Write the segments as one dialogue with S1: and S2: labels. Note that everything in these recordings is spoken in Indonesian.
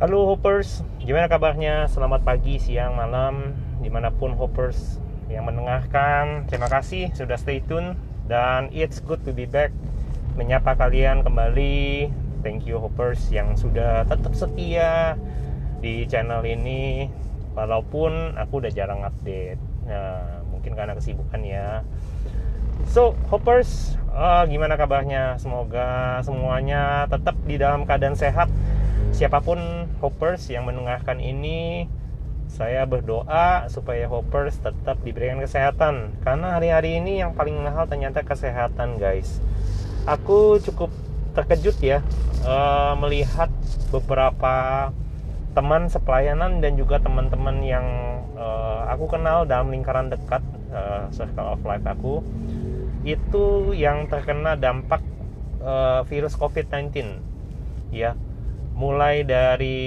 S1: Halo Hoppers, gimana kabarnya? Selamat pagi, siang, malam, di mana pun Hoppers yang mendengarkan. Terima kasih sudah stay tune dan it's good to be back menyapa kalian kembali. Thank you Hoppers yang sudah tetap setia di channel ini walaupun aku udah jarang update. Nah, mungkin karena kesibukan ya. So, Hoppers, uh, gimana kabarnya? Semoga semuanya tetap di dalam keadaan sehat siapa pun hoppers yang mendengarkan ini saya berdoa supaya hoppers tetap diberikan kesehatan. Karena hari-hari ini yang paling mahal ternyata kesehatan guys. Aku cukup terkejut ya uh, melihat beberapa teman sepelayanan dan juga teman-teman yang uh, aku kenal dalam lingkaran dekat uh, circle of life aku itu yang terkena dampak uh, virus COVID-19 ya mulai dari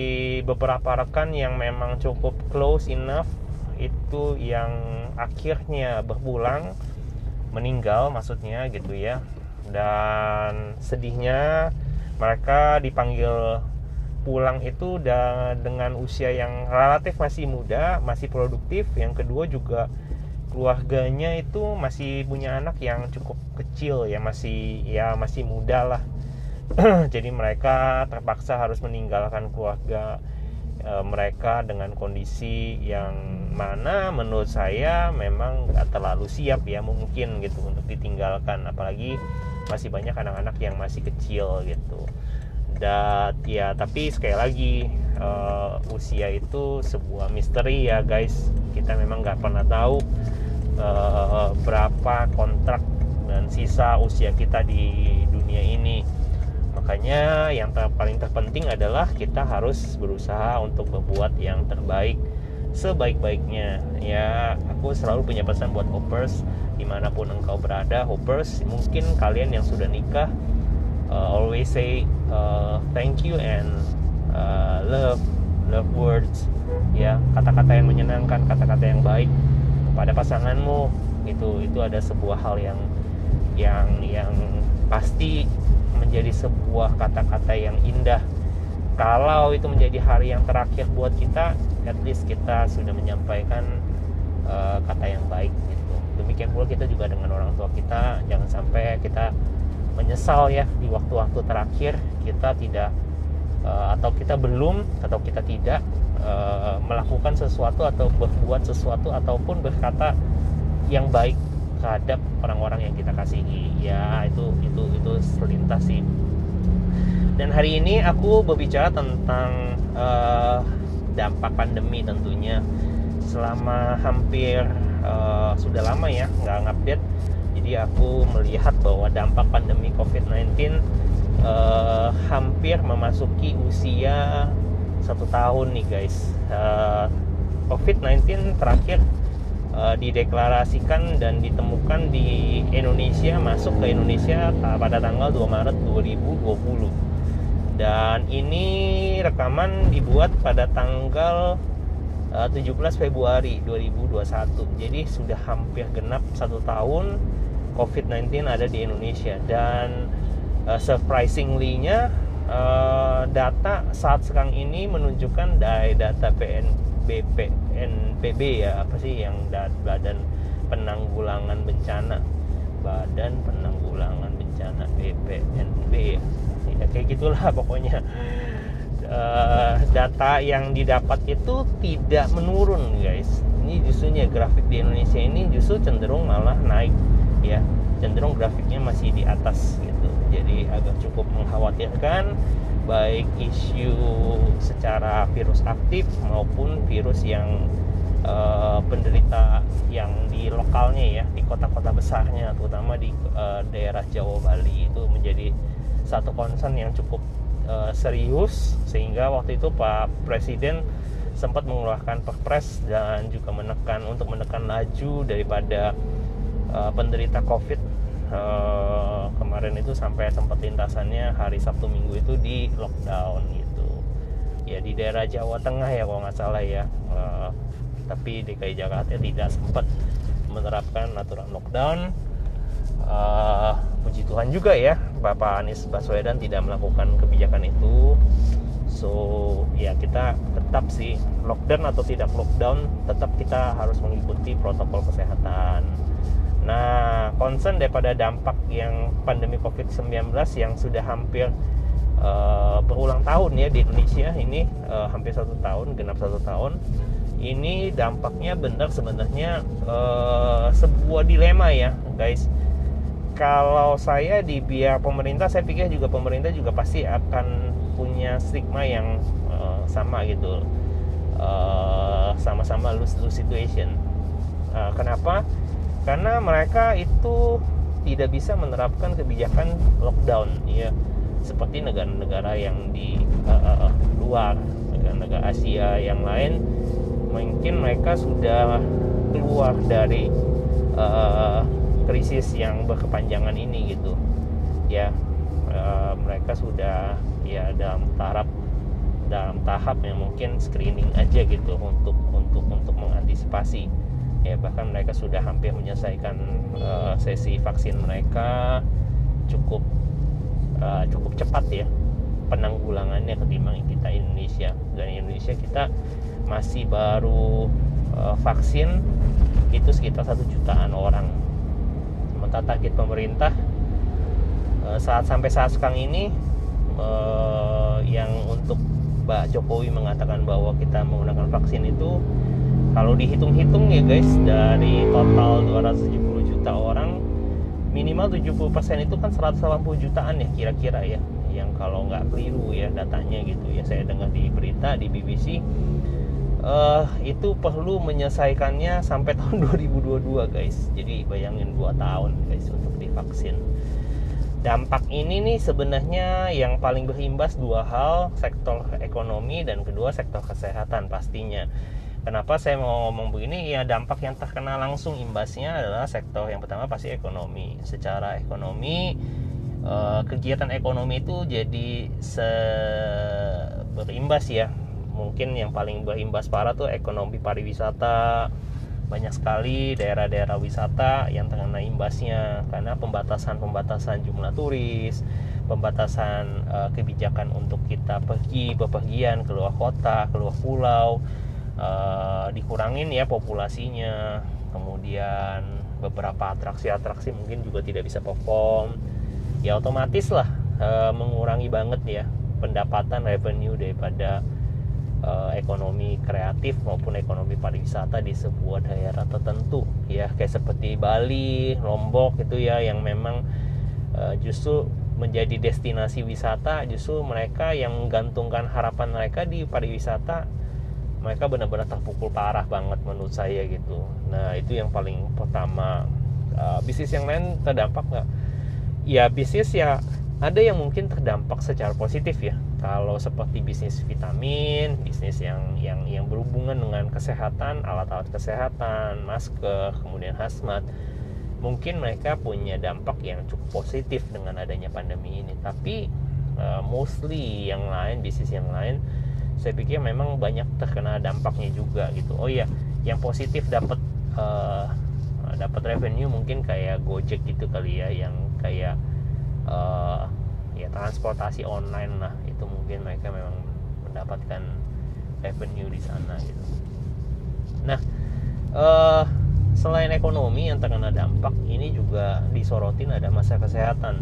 S1: beberapa rekan yang memang cukup close enough itu yang akhirnya berpulang meninggal maksudnya gitu ya. Dan sedihnya mereka dipanggil pulang itu dan dengan usia yang relatif masih muda masih produktif. Yang kedua juga keluarganya itu masih punya anak yang cukup kecil ya masih ya masih muda lah jadi mereka terpaksa harus meninggalkan keluarga e, mereka dengan kondisi yang mana menurut saya memang gak terlalu siap ya mungkin gitu untuk ditinggalkan. Apalagi masih banyak anak-anak yang masih kecil gitu. Dan ya tapi sekali lagi e, usia itu sebuah misteri ya guys. Kita memang nggak pernah tahu e, berapa kontrak dan sisa usia kita di dunia ini makanya yang ter paling terpenting adalah kita harus berusaha untuk membuat yang terbaik sebaik-baiknya. Ya aku selalu punya pesan buat hoppers di mana pun engkau berada hoppers mungkin kalian yang sudah nikah uh, always say uh, thank you and uh, love love words. Ya kata-kata yang menyenangkan kata-kata yang baik kepada pasanganmu. Itu itu ada sebuah hal yang yang yang pasti menjadi sebuah kata-kata yang indah. Kalau itu menjadi hari yang terakhir buat kita at least kita sudah menyampaikan uh, kata yang baik gitu. Demikian pula kita juga dengan orang tua kita. Jangan sampai kita menyesal ya di waktu-waktu terakhir kita tidak uh, atau kita belum atau kita tidak uh, melakukan sesuatu atau berbuat sesuatu ataupun berkata yang baik terhadap orang-orang yang kita kasihi. Ya itu itu itu selintas sih. Dan hari ini aku berbicara tentang uh, dampak pandemi tentunya. Selama hampir uh, sudah lama ya nggak ngupdate. Jadi aku melihat bahwa dampak pandemi COVID-19 uh, hampir memasuki usia satu tahun nih guys. Uh, COVID-19 terakhir uh, dideklarasikan dan ditemukan di Indonesia masuk ke Indonesia pada tanggal 2 Maret 2020 dan ini rekaman dibuat pada tanggal uh, 17 Februari 2021 jadi sudah hampir genap satu tahun COVID-19 ada di Indonesia. Dan uh, surprisingly-nya data saat sekarang ini menunjukkan dari data PNBP BNPB ya apa sih yang Badan Penanggulangan Bencana? Badan Penanggulangan Bencana BPNB ya, ya kayak gitulah pokoknya. Uh, data yang didapat itu tidak menurun guys. Ini justrunya grafik di Indonesia ini justru cenderung malah naik ya. Cenderung grafiknya masih di atas gitu jadi agak cukup mengkhawatirkan baik isu secara virus aktif maupun virus yang uh, penderita yang di lokalnya ya di kota-kota besarnya terutama di uh, daerah Jawa Bali itu menjadi satu concern yang cukup uh, serius. Sehingga waktu itu Pak Presiden sempat mengeluarkan perpres dan juga menekan untuk menekan laju daripada uh, penderita COVID uh, kemarin itu sampai sempat lintasannya hari Sabtu Minggu itu di lockdown gitu. Ya di daerah Jawa Tengah ya kalau nggak salah ya. Uh, tapi DKI Jakarta tidak sempat menerapkan aturan lockdown. Uh, puji Tuhan juga ya Bapak Anies Baswedan tidak melakukan kebijakan itu. So ya kita tetap sih lockdown atau tidak lockdown tetap kita harus mengikuti protokol kesehatan nah concern daripada dampak yang pandemi covid-19 yang sudah hampir uh, berulang tahun ya di Indonesia ini uh, hampir satu tahun genap satu tahun ini dampaknya benar sebenarnya uh, sebuah dilema ya guys. Kalau saya di biar pemerintah saya pikir juga pemerintah juga pasti akan punya stigma yang uh, sama gitu. Uh, sama-sama lose lose situation. Uh, kenapa karena mereka itu tidak bisa menerapkan kebijakan lockdown ya seperti negara-negara yang di uh, uh, luar negara-negara Asia yang lain mungkin mereka sudah keluar dari uh, krisis yang berkepanjangan ini gitu. Ya e, mereka sudah ya dalam tahap dalam tahap yang mungkin screening aja gitu untuk untuk untuk mengantisipasi ya bahkan mereka sudah hampir menyelesaikan e, sesi vaksin mereka. Cukup e, cukup cepat ya penanggulangannya ketimbang kita Indonesia. Dan Indonesia kita masih baru e, vaksin itu sekitar satu jutaan orang. Sementara target pemerintah eh, saat sampai saat sekarang ini eh, yang untuk Mbak Jokowi mengatakan bahwa kita menggunakan vaksin itu kalau dihitung-hitung ya guys dari total 270 juta orang minimal 70% itu kan 180 jutaan ya kira-kira ya yang kalau nggak keliru ya datanya gitu ya. Saya dengar di berita di BBC uh, itu perlu menyelesaikannya sampai tahun 2022 guys. Jadi bayangin 2 tahun guys untuk divaksin. Dampak ini nih sebenarnya yang paling berimbas dua hal sektor ekonomi dan kedua sektor kesehatan pastinya kenapa saya mau ngomong begini? Ya dampak yang terkena langsung imbasnya adalah sektor yang pertama pasti ekonomi. Secara ekonomi eh, kegiatan ekonomi itu jadi se berimbas ya. Mungkin yang paling berimbas parah tuh ekonomi pariwisata. Banyak sekali daerah-daerah wisata yang terkena imbasnya karena pembatasan-pembatasan jumlah turis, pembatasan uh, kebijakan untuk kita pergi bepergian keluar kota, keluar pulau, uh, dikurangin ya populasinya, kemudian beberapa atraksi-atraksi mungkin juga tidak bisa perform, ya otomatis lah uh, mengurangi banget ya pendapatan revenue daripada uh, ekonomi kreatif maupun ekonomi pariwisata di sebuah daerah tertentu ya. Kayak seperti Bali, Lombok itu ya yang memang uh, justru menjadi destinasi wisata justru mereka yang menggantungkan harapan mereka di pariwisata mereka benar-benar terpukul parah banget menurut saya gitu. Nah itu yang paling pertama. Uh, bisnis yang lain terdampak nggak? Ya bisnis ya ada yang mungkin terdampak secara positif ya. Kalau seperti bisnis vitamin bisnis yang yang yang berhubungan dengan kesehatan alat-alat kesehatan masker kemudian hazmat mungkin mereka punya dampak yang cukup positif dengan adanya pandemi ini. Tapi uh, mostly yang lain bisnis yang lain saya pikir memang banyak terkena dampaknya juga gitu. Oh iya yang positif dapat uh, dapat revenue mungkin kayak Gojek gitu kali ya yang kayak uh, ya transportasi online lah. Itu mungkin mereka memang mendapatkan revenue di sana gitu. Nah uh, selain ekonomi yang terkena dampak ini juga disorotin ada masa kesehatan.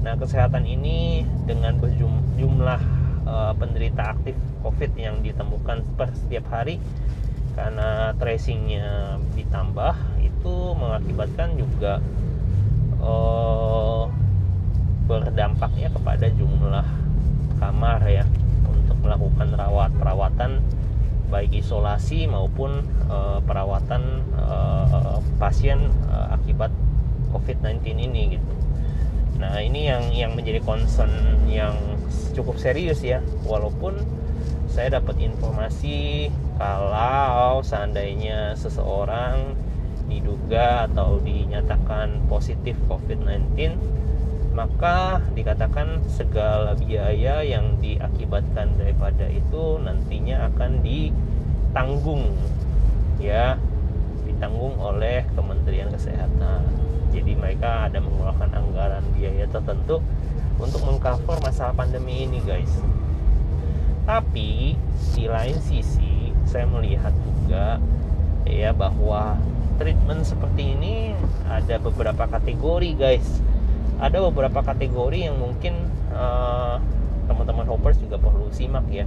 S1: Nah kesehatan ini dengan berjumlah uh, penderita aktif covid yang ditemukan per setiap hari karena tracingnya ditambah itu mengakibatkan juga uh, berdampaknya kepada jumlah kamar ya untuk melakukan rawat perawatan baik isolasi maupun e, perawatan e, pasien e, akibat COVID-19 ini gitu. Nah ini yang yang menjadi concern yang cukup serius ya, walaupun saya dapat informasi kalau seandainya seseorang diduga atau dinyatakan positif COVID-19 maka dikatakan segala biaya yang diakibatkan daripada itu nantinya akan ditanggung ya. Ditanggung oleh Kementerian Kesehatan. Jadi mereka ada mengeluarkan anggaran biaya tertentu untuk mengcover masalah pandemi ini guys. Tapi di lain sisi saya melihat juga ya bahwa treatment seperti ini ada beberapa kategori guys. Ada beberapa kategori yang mungkin uh, teman-teman hoppers juga perlu simak ya.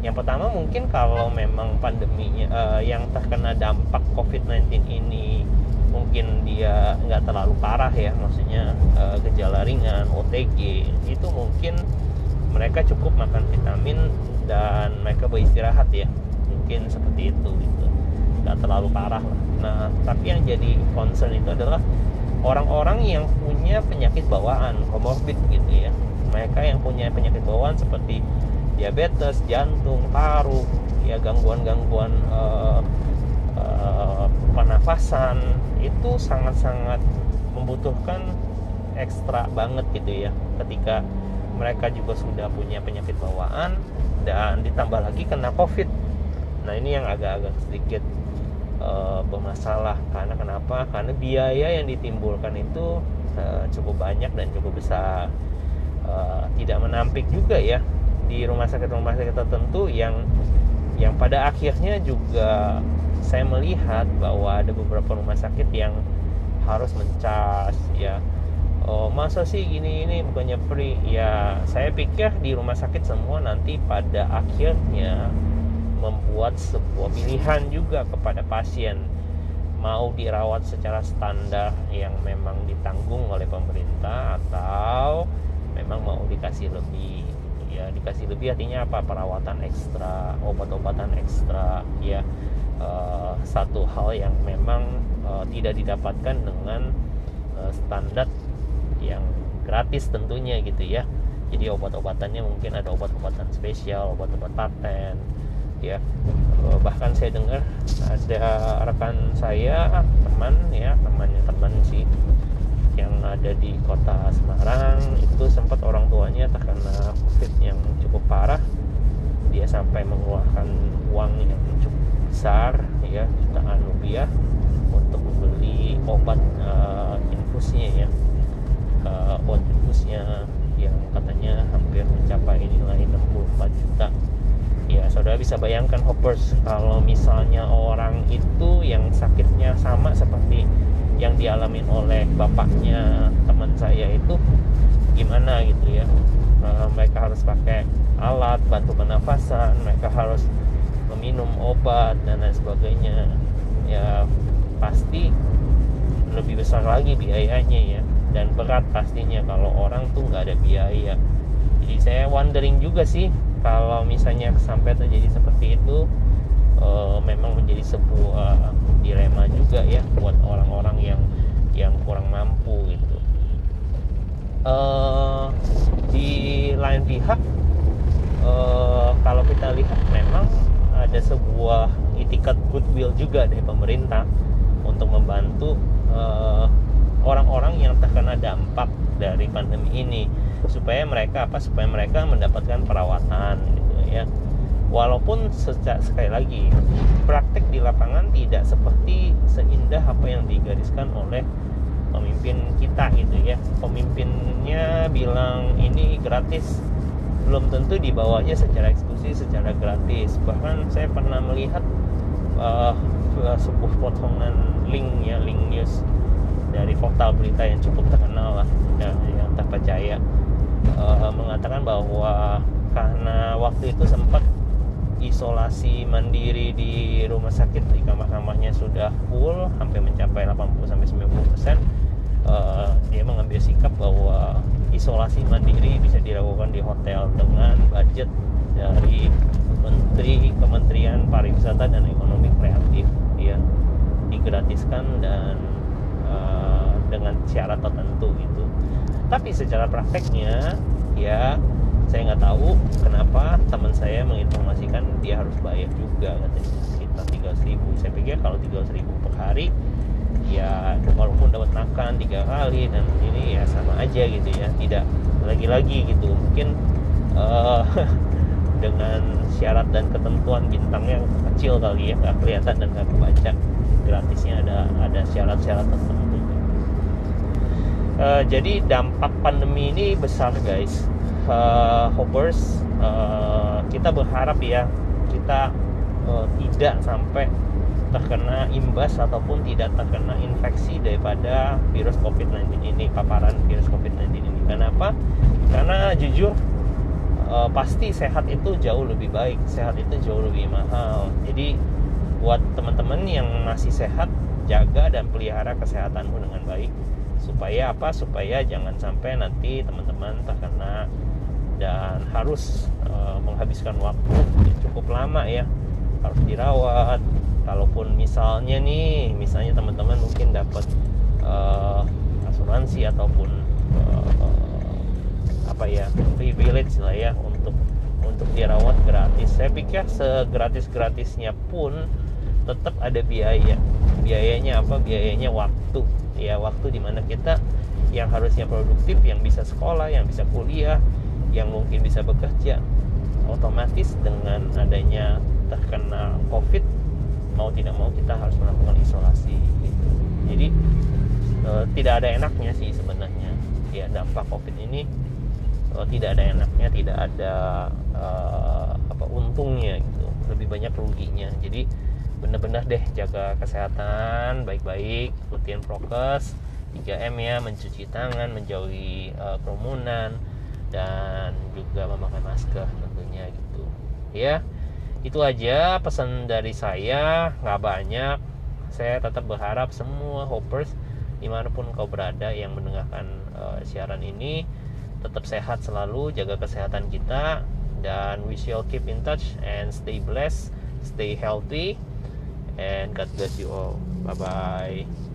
S1: Yang pertama mungkin kalau memang pandeminya uh, yang terkena dampak COVID-19 ini mungkin dia nggak terlalu parah ya maksudnya uh, gejala ringan OTG itu mungkin mereka cukup makan vitamin dan mereka beristirahat ya mungkin seperti itu gitu. Nggak terlalu parah lah. Nah tapi yang jadi concern itu adalah orang-orang yang punya penyakit bawaan komorbid gitu ya. Mereka yang punya penyakit bawaan seperti diabetes jantung paru ya gangguan-gangguan uh, uh, pernafasan itu sangat-sangat membutuhkan ekstra banget gitu ya. Ketika mereka juga sudah punya penyakit bawaan dan ditambah lagi kena covid. Nah ini yang agak-agak sedikit uh, bermasalah. Karena kenapa? Karena biaya yang ditimbulkan itu uh, cukup banyak dan cukup besar. Uh, tidak menampik juga ya di rumah sakit rumah sakit tertentu yang yang pada akhirnya juga saya melihat bahwa ada beberapa rumah sakit yang harus mencas ya. Oh masa sih gini ini bukannya free? Ya saya pikir di rumah sakit semua nanti pada akhirnya membuat sebuah pilihan juga kepada pasien. Mau dirawat secara standar yang memang ditanggung oleh pemerintah atau memang mau dikasih lebih ya dikasih lebih artinya apa? Perawatan ekstra obat-obatan ekstra ya uh, satu hal yang memang uh, tidak didapatkan dengan uh, standar yang gratis tentunya gitu ya. Jadi obat-obatannya mungkin ada obat-obatan spesial obat-obat paten ya. Bahkan saya dengar ada rekan saya teman ya temannya teman sih yang ada di kota Semarang. Itu sempat orang tuanya terkena covid yang cukup parah. Dia sampai mengeluarkan uang yang besar ya jutaan rupiah untuk membeli obat uh, infusnya ya. Uh, obat infusnya yang katanya hampir mencapai nilai 64 juta. Ya saudara bisa bayangkan hoppers kalau misalnya orang itu yang sakitnya sama seperti yang dialami oleh bapaknya teman saya itu gimana gitu ya? Uh, mereka harus pakai alat bantu pernafasan mereka harus meminum obat dan lain sebagainya ya pasti lebih besar lagi biayanya ya. Dan berat pastinya kalau orang tuh nggak ada biaya. Jadi saya wondering juga sih kalau misalnya sampai terjadi seperti itu uh, memang menjadi sebuah dilema juga ya buat orang-orang yang yang kurang mampu gitu. Uh, di lain pihak uh, kalau kita lihat memang ada sebuah itikat goodwill juga dari pemerintah untuk membantu eh, orang-orang yang terkena dampak dari pandemi ini. Supaya mereka apa? Supaya mereka mendapatkan perawatan gitu ya. Walaupun sejak sekali lagi praktek di lapangan tidak seperti seindah apa yang digariskan oleh pemimpin kita gitu ya. Pemimpinnya bilang ini gratis belum tentu dibawanya secara eksklusif secara gratis. Bahkan saya pernah melihat uh, sebuah potongan link ya link news dari portal berita yang cukup terkenal lah ya, yang terpercaya. Uh, mengatakan bahwa karena waktu itu sempat isolasi mandiri di rumah sakit di kamar-kamarnya sudah full hampir mencapai 80 sampai 90 persen uh, dia mengambil sikap bahwa isolasi mandiri bisa dilakukan di hotel dengan budget dari Menteri Kementerian Pariwisata dan Ekonomi Kreatif ya. Digratiskan dan uh, dengan syarat tertentu gitu. Tapi secara prakteknya ya saya nggak tahu kenapa teman saya menginformasikan dia harus bayar juga katanya sekitar 300 ribu. Saya pikir kalau 300 ribu per hari ya walaupun dapat makan tiga kali dan ini ya sama aja gitu ya tidak lagi-lagi gitu. Mungkin uh, dengan syarat dan ketentuan bintangnya kecil kali ya nggak kelihatan dan nggak kebaca gratisnya ada ada syarat-syarat tertentu. Uh, jadi dampak pandemi ini besar guys. Uh, hoppers uh, kita berharap ya kita uh, tidak sampai terkena imbas ataupun tidak terkena infeksi daripada virus COVID-19 ini paparan virus COVID-19 ini. Kenapa karena jujur uh, pasti sehat itu jauh lebih baik sehat itu jauh lebih mahal. Jadi buat teman-teman yang masih sehat jaga dan pelihara kesehatanmu dengan baik. Supaya apa? Supaya jangan sampai nanti teman-teman terkena dan harus uh, menghabiskan waktu cukup lama ya. Harus dirawat kalaupun misalnya nih misalnya teman-teman mungkin dapat uh, asuransi ataupun uh, apa ya privilege lah ya untuk untuk dirawat gratis. Saya pikir segratis gratisnya pun tetap ada biaya. Biayanya apa? Biayanya waktu. Ya waktu di mana kita yang harusnya produktif yang bisa sekolah yang bisa kuliah yang mungkin bisa bekerja otomatis dengan adanya terkena covid mau tidak mau kita harus melakukan isolasi gitu. Jadi e, tidak ada enaknya sih sebenarnya. Ya dampak covid ini e, tidak ada enaknya tidak ada e, apa untungnya gitu. Lebih banyak ruginya. Jadi benar-benar deh jaga kesehatan baik-baik rutin prokes 3M ya mencuci tangan menjauhi uh, kerumunan dan juga memakai masker tentunya gitu. Ya itu aja pesan dari saya. Nggak banyak. Saya tetap berharap semua hoppers di mana pun kau berada yang mendengarkan uh, siaran ini tetap sehat selalu jaga kesehatan kita dan we shall keep in touch and stay blessed stay healthy and God bless you all. Bye bye